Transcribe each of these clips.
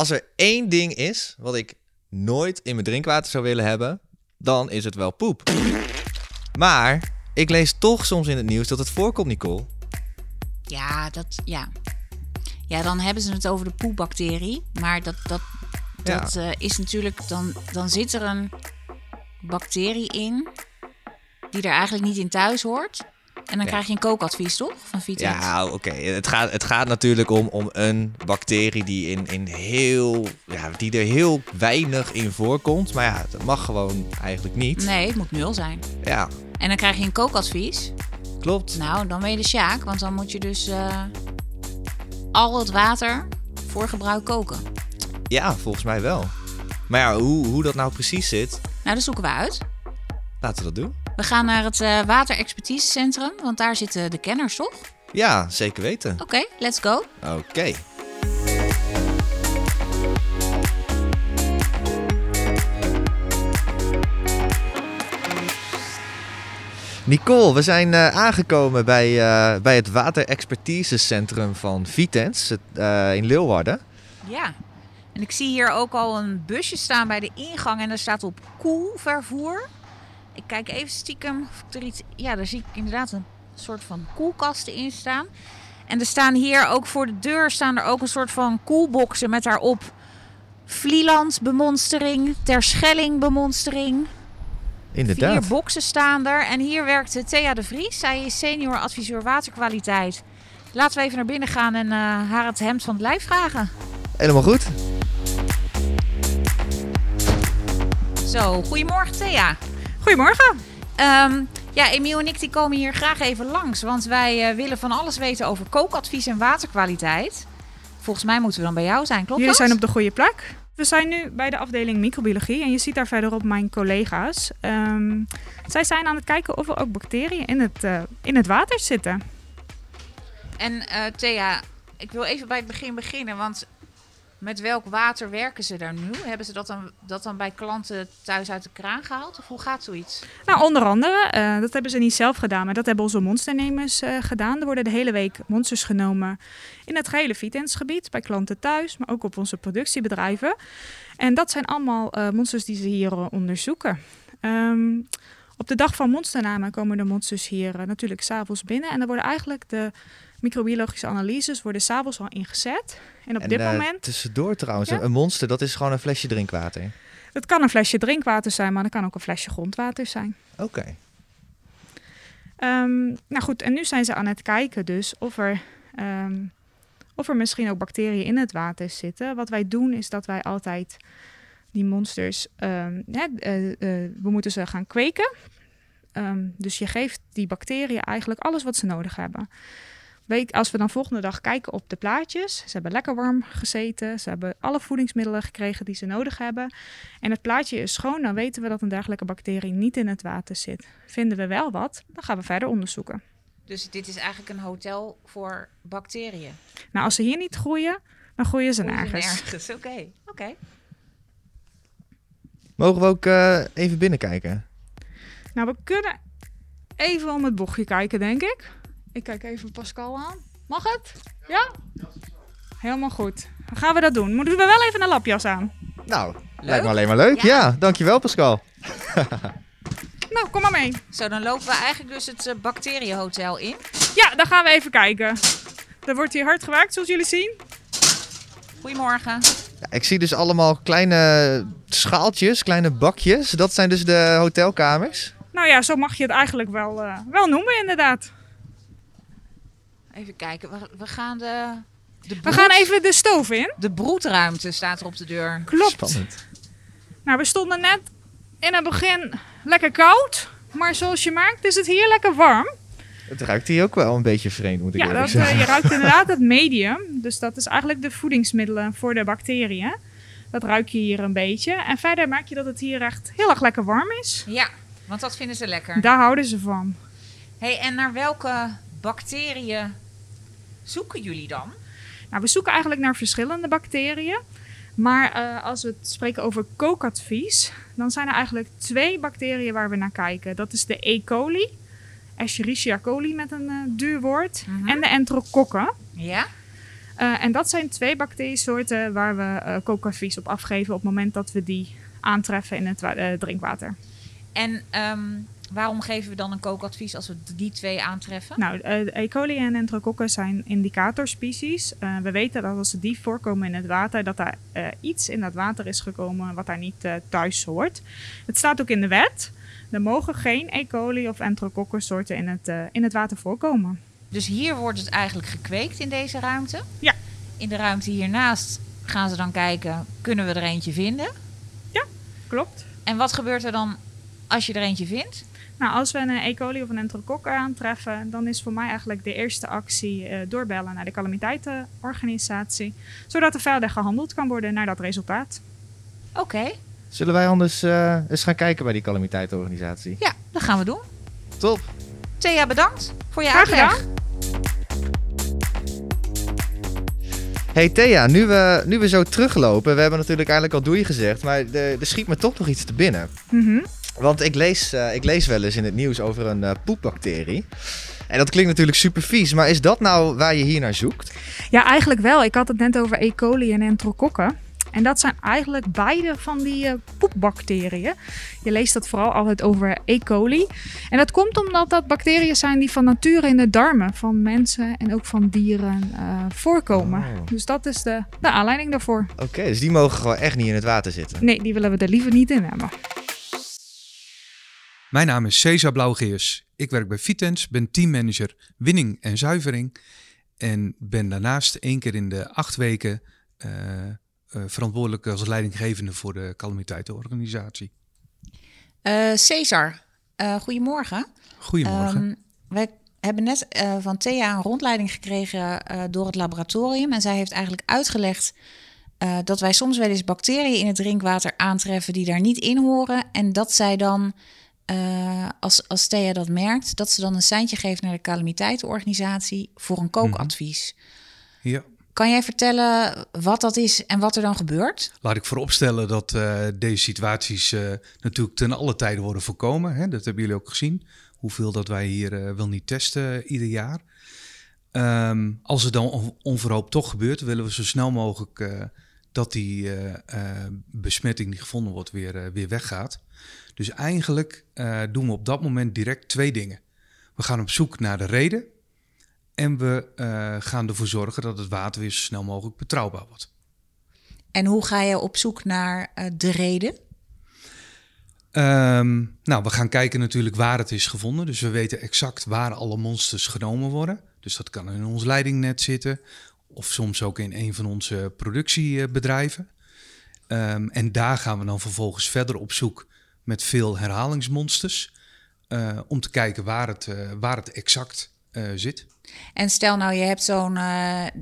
als er één ding is wat ik nooit in mijn drinkwater zou willen hebben, dan is het wel poep. Maar ik lees toch soms in het nieuws dat het voorkomt, Nicole. Ja, dat, ja. ja, dan hebben ze het over de poepbacterie. Maar dat, dat, dat eh, is natuurlijk, dan, dan zit er een bacterie in die er eigenlijk niet in thuis hoort. En dan Ja. krijg je een kookadvies, toch? Van Vitens. Ja, oké. Het, gaat, het gaat natuurlijk om, om een bacterie die, in, in heel, ja, die er heel weinig in voorkomt. Maar ja, dat mag gewoon eigenlijk niet. Nee, het moet nul zijn. Ja, En dan krijg je een kookadvies. klopt. Nou, dan ben je de Sjaak, want dan moet je dus eh, al het water voor gebruik koken. Ja, volgens mij wel. Maar ja, hoe, hoe dat nou precies zit, Nou, dat zoeken we uit. laten we dat doen. We gaan naar het eh waterexpertisecentrum, want daar zitten de kenners, toch? Ja, zeker weten. Oké, let's go. Oké. Nicole, we zijn eh, aangekomen bij, eh, bij het waterexpertisecentrum van Vitens in Leeuwarden. Ja. En ik zie hier ook al een busje staan bij de ingang en daar staat op koelvervoer. Ik kijk even stiekem of ik er iets... Ja, daar zie ik inderdaad een soort van koelkasten in staan. En er staan hier ook voor de deur staan er ook een soort van koelboxen met daarop Vlieland bemonstering, Terschelling bemonstering. Inderdaad. Vier boxen staan er. En hier werkt Thea de Vries. Zij is senior adviseur waterkwaliteit. Laten we even naar binnen gaan en eh, haar het hemd van het lijf vragen. Helemaal goed. Zo, goedemorgen Thea. Goedemorgen. Ehm, ja, Emiel en ik die komen hier graag even langs. Want wij eh, willen van alles weten over kookadvies en waterkwaliteit. Volgens mij moeten we dan bij jou zijn, klopt Jullie dat? zijn op de goede plek. We zijn nu bij de afdeling microbiologie en je ziet daar verderop mijn collega's. Ehm, zij zijn aan het kijken of er ook bacteriën in het, eh, in het water zitten. En eh, Thea, ik wil even bij het begin beginnen. Want met welk water werken ze daar nu? Hebben ze dat dan, dat dan bij klanten thuis uit de kraan gehaald? Of hoe gaat zoiets? Nou, onder andere, eh, dat hebben ze niet zelf gedaan, maar dat hebben onze monsternemers eh, gedaan. Er worden de hele week monsters genomen in het gehele Vitensgebied, bij klanten thuis, maar ook op onze productiebedrijven. En dat zijn allemaal eh, monsters die ze hier onderzoeken. Ehm, op de dag van monstername komen de monsters hier natuurlijk s'avonds binnen. En dan worden eigenlijk de microbiologische analyses worden s'avonds al ingezet. En op En, dit eh, moment, tussendoor trouwens, Ja? een monster, dat is gewoon een flesje drinkwater. het kan een flesje drinkwater zijn, maar het kan ook een flesje grondwater zijn. Oké. Ehm, nou goed, en nu zijn ze aan het kijken dus of er, ehm, of er misschien ook bacteriën in het water zitten. Wat wij doen is dat wij altijd die monsters, ehm, hè, eh, eh, we moeten ze gaan kweken. Dus je geeft die bacteriën eigenlijk alles wat ze nodig hebben. Weet, als we dan volgende dag kijken op de plaatjes, ze hebben lekker warm gezeten, ze hebben alle voedingsmiddelen gekregen die ze nodig hebben. En het plaatje is schoon, dan weten we dat een dergelijke bacterie niet in het water zit. Vinden we wel wat, dan gaan we verder onderzoeken. Dus dit is eigenlijk een hotel voor bacteriën. Nou, als ze hier niet groeien, dan groeien ze nergens. Nergens, oké. Oké. Mogen we ook eh, even binnenkijken? Nou, we kunnen even om het bochtje kijken, denk ik. Ik kijk even Pascal aan. Mag het? Ja? Helemaal goed. Dan gaan we dat doen. Moeten we wel even een lapjas aan. Nou, lijkt me alleen maar leuk. Ja. Ja, dankjewel Pascal. Nou, kom maar mee. Zo, dan lopen we eigenlijk dus het eh, bacteriënhotel in. Ja, dan gaan we even kijken. Er wordt hier hard gewerkt, zoals jullie zien. Goedemorgen. Ja, ik zie dus allemaal kleine schaaltjes, kleine bakjes. Dat zijn dus de hotelkamers. Nou ja, zo mag je het eigenlijk wel, eh, wel noemen, inderdaad. Even kijken. We, we gaan de... de We gaan even de stoof in. De broedruimte staat er op de deur. Klopt. Spannend. Nou, we stonden net in het begin lekker koud. Maar zoals je merkt is het hier lekker warm. Het ruikt hier ook wel een beetje vreemd, moet ik Ja, eerlijk dat, zeggen. eh, je ruikt inderdaad het medium. Dus dat is eigenlijk de voedingsmiddelen voor de bacteriën. Dat ruik je hier een beetje. En verder merk je dat het hier echt heel erg lekker warm is. Ja, want dat vinden ze lekker. Daar houden ze van. hey, en naar welke bacteriën zoeken jullie dan? Nou, we zoeken eigenlijk naar verschillende bacteriën. Maar eh, als we het spreken over kookadvies, dan zijn er eigenlijk twee bacteriën waar we naar kijken. Dat is de E. coli, Escherichia coli met een eh, duur woord, Mhm. en de enterokokken. Ja? Eh, en dat zijn twee bacteriesoorten waar we kookadvies op afgeven op het moment dat we die aantreffen in het wa- drinkwater. En ehm, waarom geven we dan een kookadvies als we die twee aantreffen? Nou, eh, E. coli en enterokokken zijn indicatorspecies. Eh, we weten dat als die voorkomen in het water, dat daar eh, iets in dat water is gekomen wat daar niet thuis hoort. Het staat ook in de wet. Er mogen geen E. coli of enterokokken soorten in het, in het water voorkomen. Dus hier wordt het eigenlijk gekweekt in deze ruimte. Ja. In de ruimte hiernaast gaan ze dan kijken, kunnen we er eentje vinden? Klopt. En wat gebeurt er dan als je er eentje vindt? Nou, als we een E. coli of een enterokok aantreffen, dan is voor mij eigenlijk de eerste actie eh, doorbellen naar de calamiteitenorganisatie, zodat er verder gehandeld kan worden naar dat resultaat. Oké, Zullen wij anders eh, eens gaan kijken bij die calamiteitenorganisatie? ja, dat gaan we doen. Top. Thea, bedankt voor je uitleg. gedaan. Hey Thea, nu we, nu we zo teruglopen, we hebben natuurlijk eigenlijk al doei gezegd, maar er er schiet me toch nog iets te binnen. Mhm. Want ik lees, eh, ik lees wel eens in het nieuws over een eh, poepbacterie. En dat klinkt natuurlijk super vies, maar is dat nou waar je hier naar zoekt? Ja, eigenlijk wel. Ik had het net over E. coli en enterokokken. En dat zijn eigenlijk beide van die eh, poepbacteriën. Je leest dat vooral altijd over E. coli. En dat komt omdat dat bacteriën zijn die van nature in de darmen van mensen en ook van dieren voorkomen. Oh. Dus dat is de, de aanleiding daarvoor. Oké, dus die mogen gewoon echt niet in het water zitten. Nee, die willen we er liever niet in hebben. Mijn naam is Cesar Blauwgeers. Ik werk bij Vitens, ben teammanager winning en zuivering. En ben daarnaast één keer in de acht weken eh, verantwoordelijk als leidinggevende voor de calamiteitenorganisatie. Eh, Cesar, goedemorgen. Goedemorgen. Ehm, wij hebben net van Thea een rondleiding gekregen door het laboratorium. En zij heeft eigenlijk uitgelegd dat wij soms wel eens bacteriën in het drinkwater aantreffen die daar niet in horen. En dat zij dan, eh, als, als Thea dat merkt, dat ze dan een seintje geeft naar de calamiteitenorganisatie voor een kookadvies. ja. Kan jij vertellen wat dat is en wat er dan gebeurt? Laat ik vooropstellen dat eh, deze situaties eh, natuurlijk ten alle tijden worden voorkomen. Hè? Dat hebben jullie ook gezien. Hoeveel dat wij hier wel niet testen ieder jaar. Ehm, als het dan on- onverhoopt toch gebeurt, willen we zo snel mogelijk dat die eh, eh, besmetting die gevonden wordt weer, eh, weer weggaat. Dus eigenlijk doen we op dat moment direct twee dingen. We gaan op zoek naar de reden en we gaan ervoor zorgen dat het water weer zo snel mogelijk betrouwbaar wordt. En hoe ga je op zoek naar de reden? Ehm, nou, we gaan kijken natuurlijk waar het is gevonden. Dus we weten exact waar alle monsters genomen worden. Dus dat kan in ons leidingnet zitten. Of soms ook in een van onze productiebedrijven. Ehm, en daar gaan we dan vervolgens verder op zoek met veel herhalingsmonsters. eh, om te kijken waar het, eh, waar het exact eh, zit. En stel nou, je hebt, zo'n,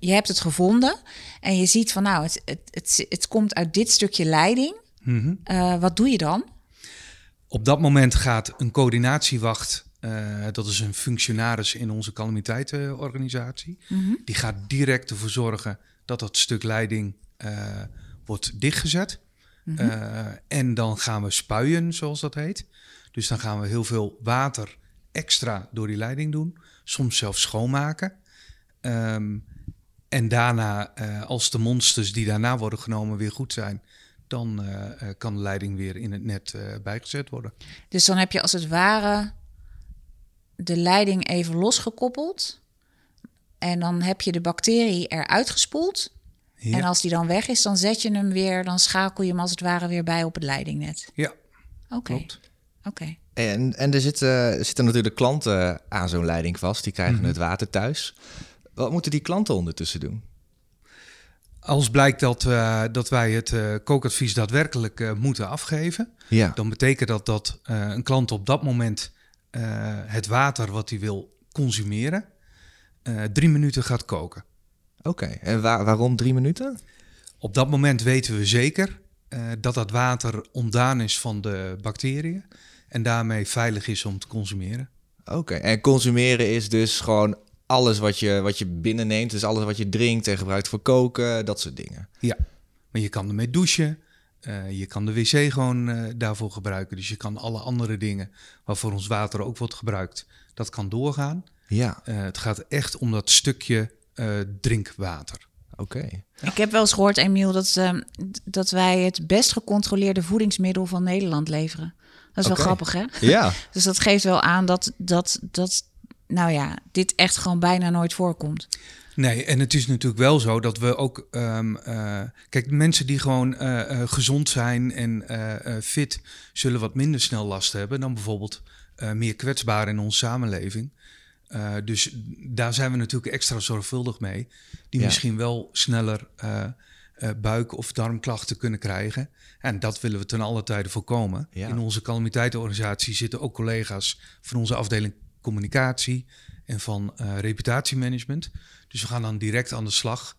je hebt het gevonden en je ziet van nou, het, het, het, het komt uit dit stukje leiding. Mhm. Wat doe je dan? Op dat moment gaat een coördinatiewacht, eh, dat is een functionaris in onze calamiteitenorganisatie, die gaat direct ervoor zorgen dat dat stuk leiding eh, wordt dichtgezet. Eh, en dan gaan we spuien, zoals dat heet. Dus dan gaan we heel veel water extra door die leiding doen, soms zelfs schoonmaken. Ehm, en daarna, als de monsters die daarna worden genomen weer goed zijn, dan kan de leiding weer in het net bijgezet worden. Dus dan heb je als het ware de leiding even losgekoppeld. En dan heb je de bacterie eruit gespoeld. Ja, En als die dan weg is, dan zet je hem weer, dan schakel je hem als het ware weer bij op het leidingnet. ja Oké, klopt. oké. En, en er, zitten, zitten natuurlijk klanten aan zo'n leiding vast. Die krijgen het water thuis. Wat moeten die klanten ondertussen doen? Als blijkt dat, eh, dat wij het eh, kookadvies daadwerkelijk eh, moeten afgeven, Ja. dan betekent dat dat eh, een klant op dat moment eh, het water wat hij wil consumeren, eh, drie minuten gaat koken. Oké, en waar- waarom drie minuten? Op dat moment weten we zeker eh, dat dat water ontdaan is van de bacteriën en daarmee veilig is om te consumeren. Oké, en consumeren is dus gewoon alles wat je, wat je binnenneemt. Dus alles wat je drinkt en gebruikt voor koken, dat soort dingen. Ja, maar je kan ermee douchen. Eh, je kan de wc gewoon eh, daarvoor gebruiken. Dus je kan alle andere dingen waarvoor ons water ook wordt gebruikt, dat kan doorgaan. Ja, Eh, het gaat echt om dat stukje eh, drinkwater. Oké. Ik heb wel eens gehoord, Emiel, dat, ehm, dat wij het best gecontroleerde voedingsmiddel van Nederland leveren. Dat is wel grappig, hè? Ja, Dus dat geeft wel aan dat, dat, dat, nou ja, dit echt gewoon bijna nooit voorkomt. Nee, en het is natuurlijk wel zo dat we ook. ehm, eh, kijk, mensen die gewoon eh, eh, gezond zijn en fit, zullen wat minder snel last hebben dan bijvoorbeeld meer kwetsbaar in onze samenleving. Dus daar zijn we natuurlijk extra zorgvuldig mee. Die Ja. misschien wel sneller buik- of darmklachten kunnen krijgen. En dat willen we ten alle tijde voorkomen. Ja. In onze calamiteitenorganisatie zitten ook collega's van onze afdeling communicatie en van eh, reputatiemanagement. Dus we gaan dan direct aan de slag.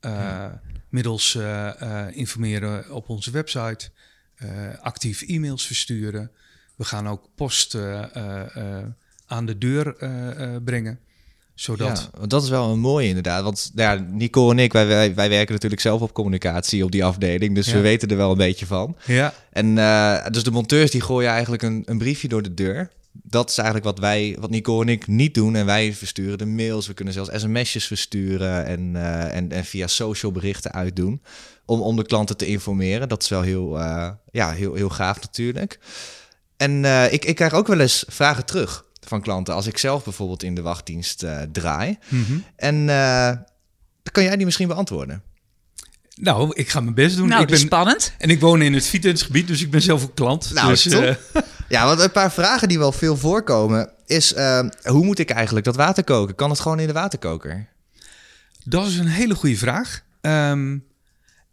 eh, Middels eh, informeren op onze website, actief e-mails versturen. We gaan ook post aan de deur brengen. Zodat. Ja, dat is wel een mooie inderdaad. Want ja, Nicole en ik, wij, wij, wij werken natuurlijk zelf op communicatie op die afdeling. Dus Ja. we weten er wel een beetje van. Ja, En dus de monteurs die gooien eigenlijk een, een briefje door de deur. Dat is eigenlijk wat wij, wat Nicole en ik niet doen. En wij versturen de mails. We kunnen zelfs sms'jes versturen en, eh, en, en via social berichten uitdoen. Om, om de klanten te informeren. Dat is wel heel, eh, ja, heel, heel gaaf natuurlijk. En eh, ik, ik krijg ook wel eens vragen terug van klanten. Als ik zelf bijvoorbeeld in de wachtdienst draai. Mhm. En dan kan jij die misschien beantwoorden. Nou, ik ga mijn best doen. Nou, ik ben, spannend. en ik woon in het Vitensgebied, dus ik ben zelf ook klant. Nou, dus, eh, Ja, want een paar vragen die wel veel voorkomen is... eh, hoe moet ik eigenlijk dat water koken? Kan het gewoon in de waterkoker? Dat is een hele goede vraag. Ehm,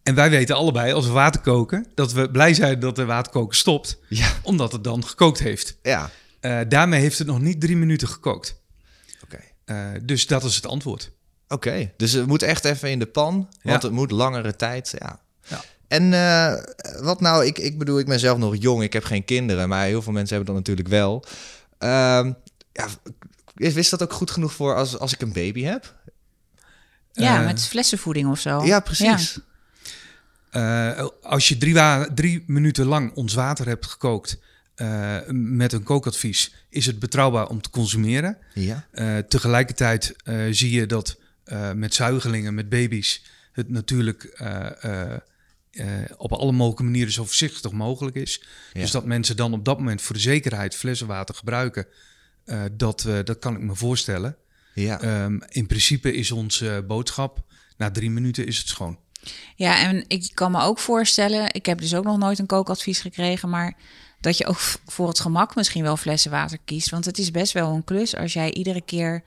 en wij weten allebei, als we water koken, dat we blij zijn dat de waterkoker stopt, Ja. omdat het dan gekookt heeft. Ja, Eh, daarmee heeft het nog niet drie minuten gekookt. oké. Eh, dus dat is het antwoord. Oké, dus het moet echt even in de pan, want Ja. het moet langere tijd. Ja. Ja. En eh, wat nou, ik, ik bedoel, ik ben zelf nog jong, ik heb geen kinderen, maar heel veel mensen hebben dat natuurlijk wel. Ehm, ja, is, is dat ook goed genoeg voor als, als ik een baby heb? Ja, Eh, met flessenvoeding of zo. Ja, precies. Eh, als je drie, drie minuten lang ons water hebt gekookt eh, met een kookadvies, is het betrouwbaar om te consumeren. Ja. Eh, tegelijkertijd eh, zie je dat eh, met zuigelingen, met baby's, het natuurlijk eh, eh, eh, op alle mogelijke manieren zo voorzichtig mogelijk is. Ja. Dus dat mensen dan op dat moment voor de zekerheid flessenwater gebruiken, eh, dat, eh, dat kan ik me voorstellen. Ja. Ehm, in principe is onze boodschap, na drie minuten is het schoon. Ja, en ik kan me ook voorstellen, ik heb dus ook nog nooit een kookadvies gekregen, maar dat je ook voor het gemak misschien wel flessen water kiest. Want het is best wel een klus als jij iedere keer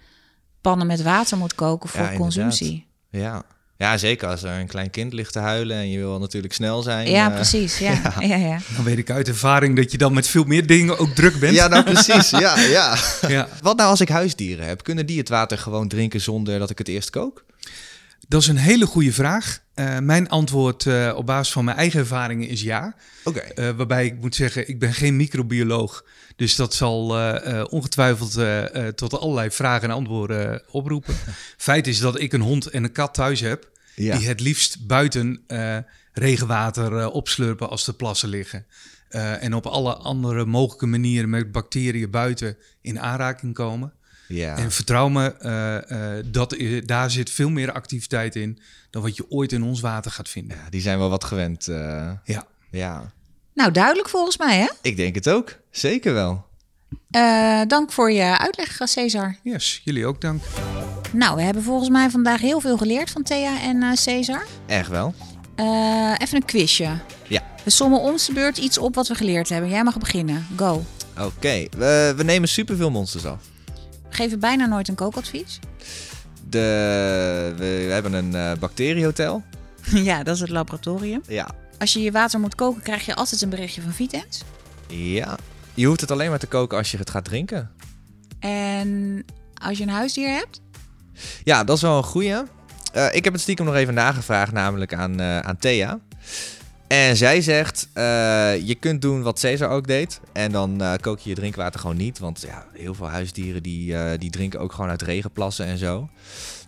pannen met water moet koken voor Ja, consumptie. Ja. ja, zeker als er een klein kind ligt te huilen en je wil natuurlijk snel zijn. Ja, eh, precies. Ja. Ja. Ja, Dan weet ik uit ervaring dat je dan met veel meer dingen ook druk bent. Ja, nou precies. Ja, ja. Ja. Wat nou als ik huisdieren heb? Kunnen die het water gewoon drinken zonder dat ik het eerst kook? Dat is een hele goede vraag. Eh, mijn antwoord eh, op basis van mijn eigen ervaringen is ja. Oké. Eh, waarbij ik moet zeggen, ik ben geen microbioloog. Dus dat zal ongetwijfeld tot allerlei vragen en antwoorden oproepen. Feit is dat ik een hond en een kat thuis heb. Ja. Die het liefst buiten regenwater opslurpen als de plassen liggen. En op alle andere mogelijke manieren met bacteriën buiten in aanraking komen. Ja. En vertrouw me, eh, eh, dat, i- daar zit veel meer activiteit in dan wat je ooit in ons water gaat vinden. ja, die zijn wel wat gewend. eh, Ja. ja, Nou, duidelijk volgens mij, hè? ik denk het ook. Zeker wel. Eh, dank voor je uitleg, Cesar. Yes, jullie ook dank. Nou, we hebben volgens mij vandaag heel veel geleerd van Thea en eh, Cesar. Echt wel. Eh, even een quizje. Ja. We sommen ons de beurt iets op wat we geleerd hebben. Jij mag beginnen. Go. Oké, we, we nemen superveel monsters af. We geven bijna nooit een kookadvies. De, we, we hebben een eh, bacteriehotel. ja, dat is het laboratorium. Ja. Als je je water moet koken, krijg je altijd een berichtje van Vitens. Ja. Je hoeft het alleen maar te koken als je het gaat drinken. En als je een huisdier hebt, Ja, dat is wel een goeie. Eh, ik heb het stiekem nog even nagevraagd, namelijk aan, eh, aan Thea. En zij zegt, eh, je kunt doen wat Cesar ook deed. En dan eh, kook je je drinkwater gewoon niet. Want ja, heel veel huisdieren die, eh, die drinken ook gewoon uit regenplassen en zo.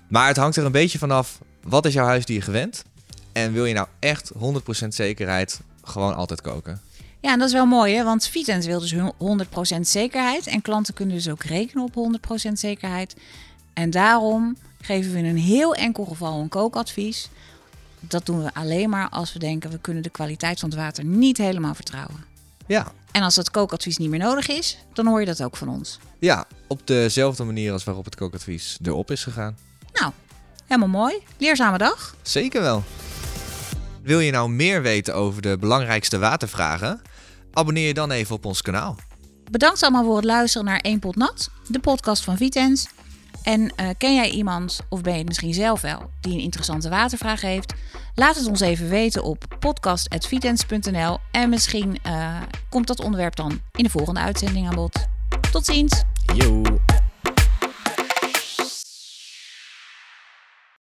Maar het hangt er een beetje vanaf, wat is jouw huisdier gewend? En wil je nou echt 100% zekerheid gewoon altijd koken? Ja, en dat is wel mooi, hè? want Vitens wil dus hun 100% zekerheid. En klanten kunnen dus ook rekenen op 100% zekerheid. En daarom geven we in een heel enkel geval een kookadvies. Dat doen we alleen maar als we denken we kunnen de kwaliteit van het water niet helemaal vertrouwen. Ja. En als dat kookadvies niet meer nodig is, dan hoor je dat ook van ons. Ja, op dezelfde manier als waarop het kookadvies erop is gegaan. Nou, helemaal mooi. Leerzame dag. Zeker wel. Wil je nou meer weten over de belangrijkste watervragen? Abonneer je dan even op ons kanaal. Bedankt allemaal voor het luisteren naar 1 Pot Nat, de podcast van Vitens. En uh, ken jij iemand, of ben je het misschien zelf wel, die een interessante watervraag heeft? Laat het ons even weten op podcast.vitens.nl en misschien uh, komt dat onderwerp dan in de volgende uitzending aan bod. Tot ziens! Yo.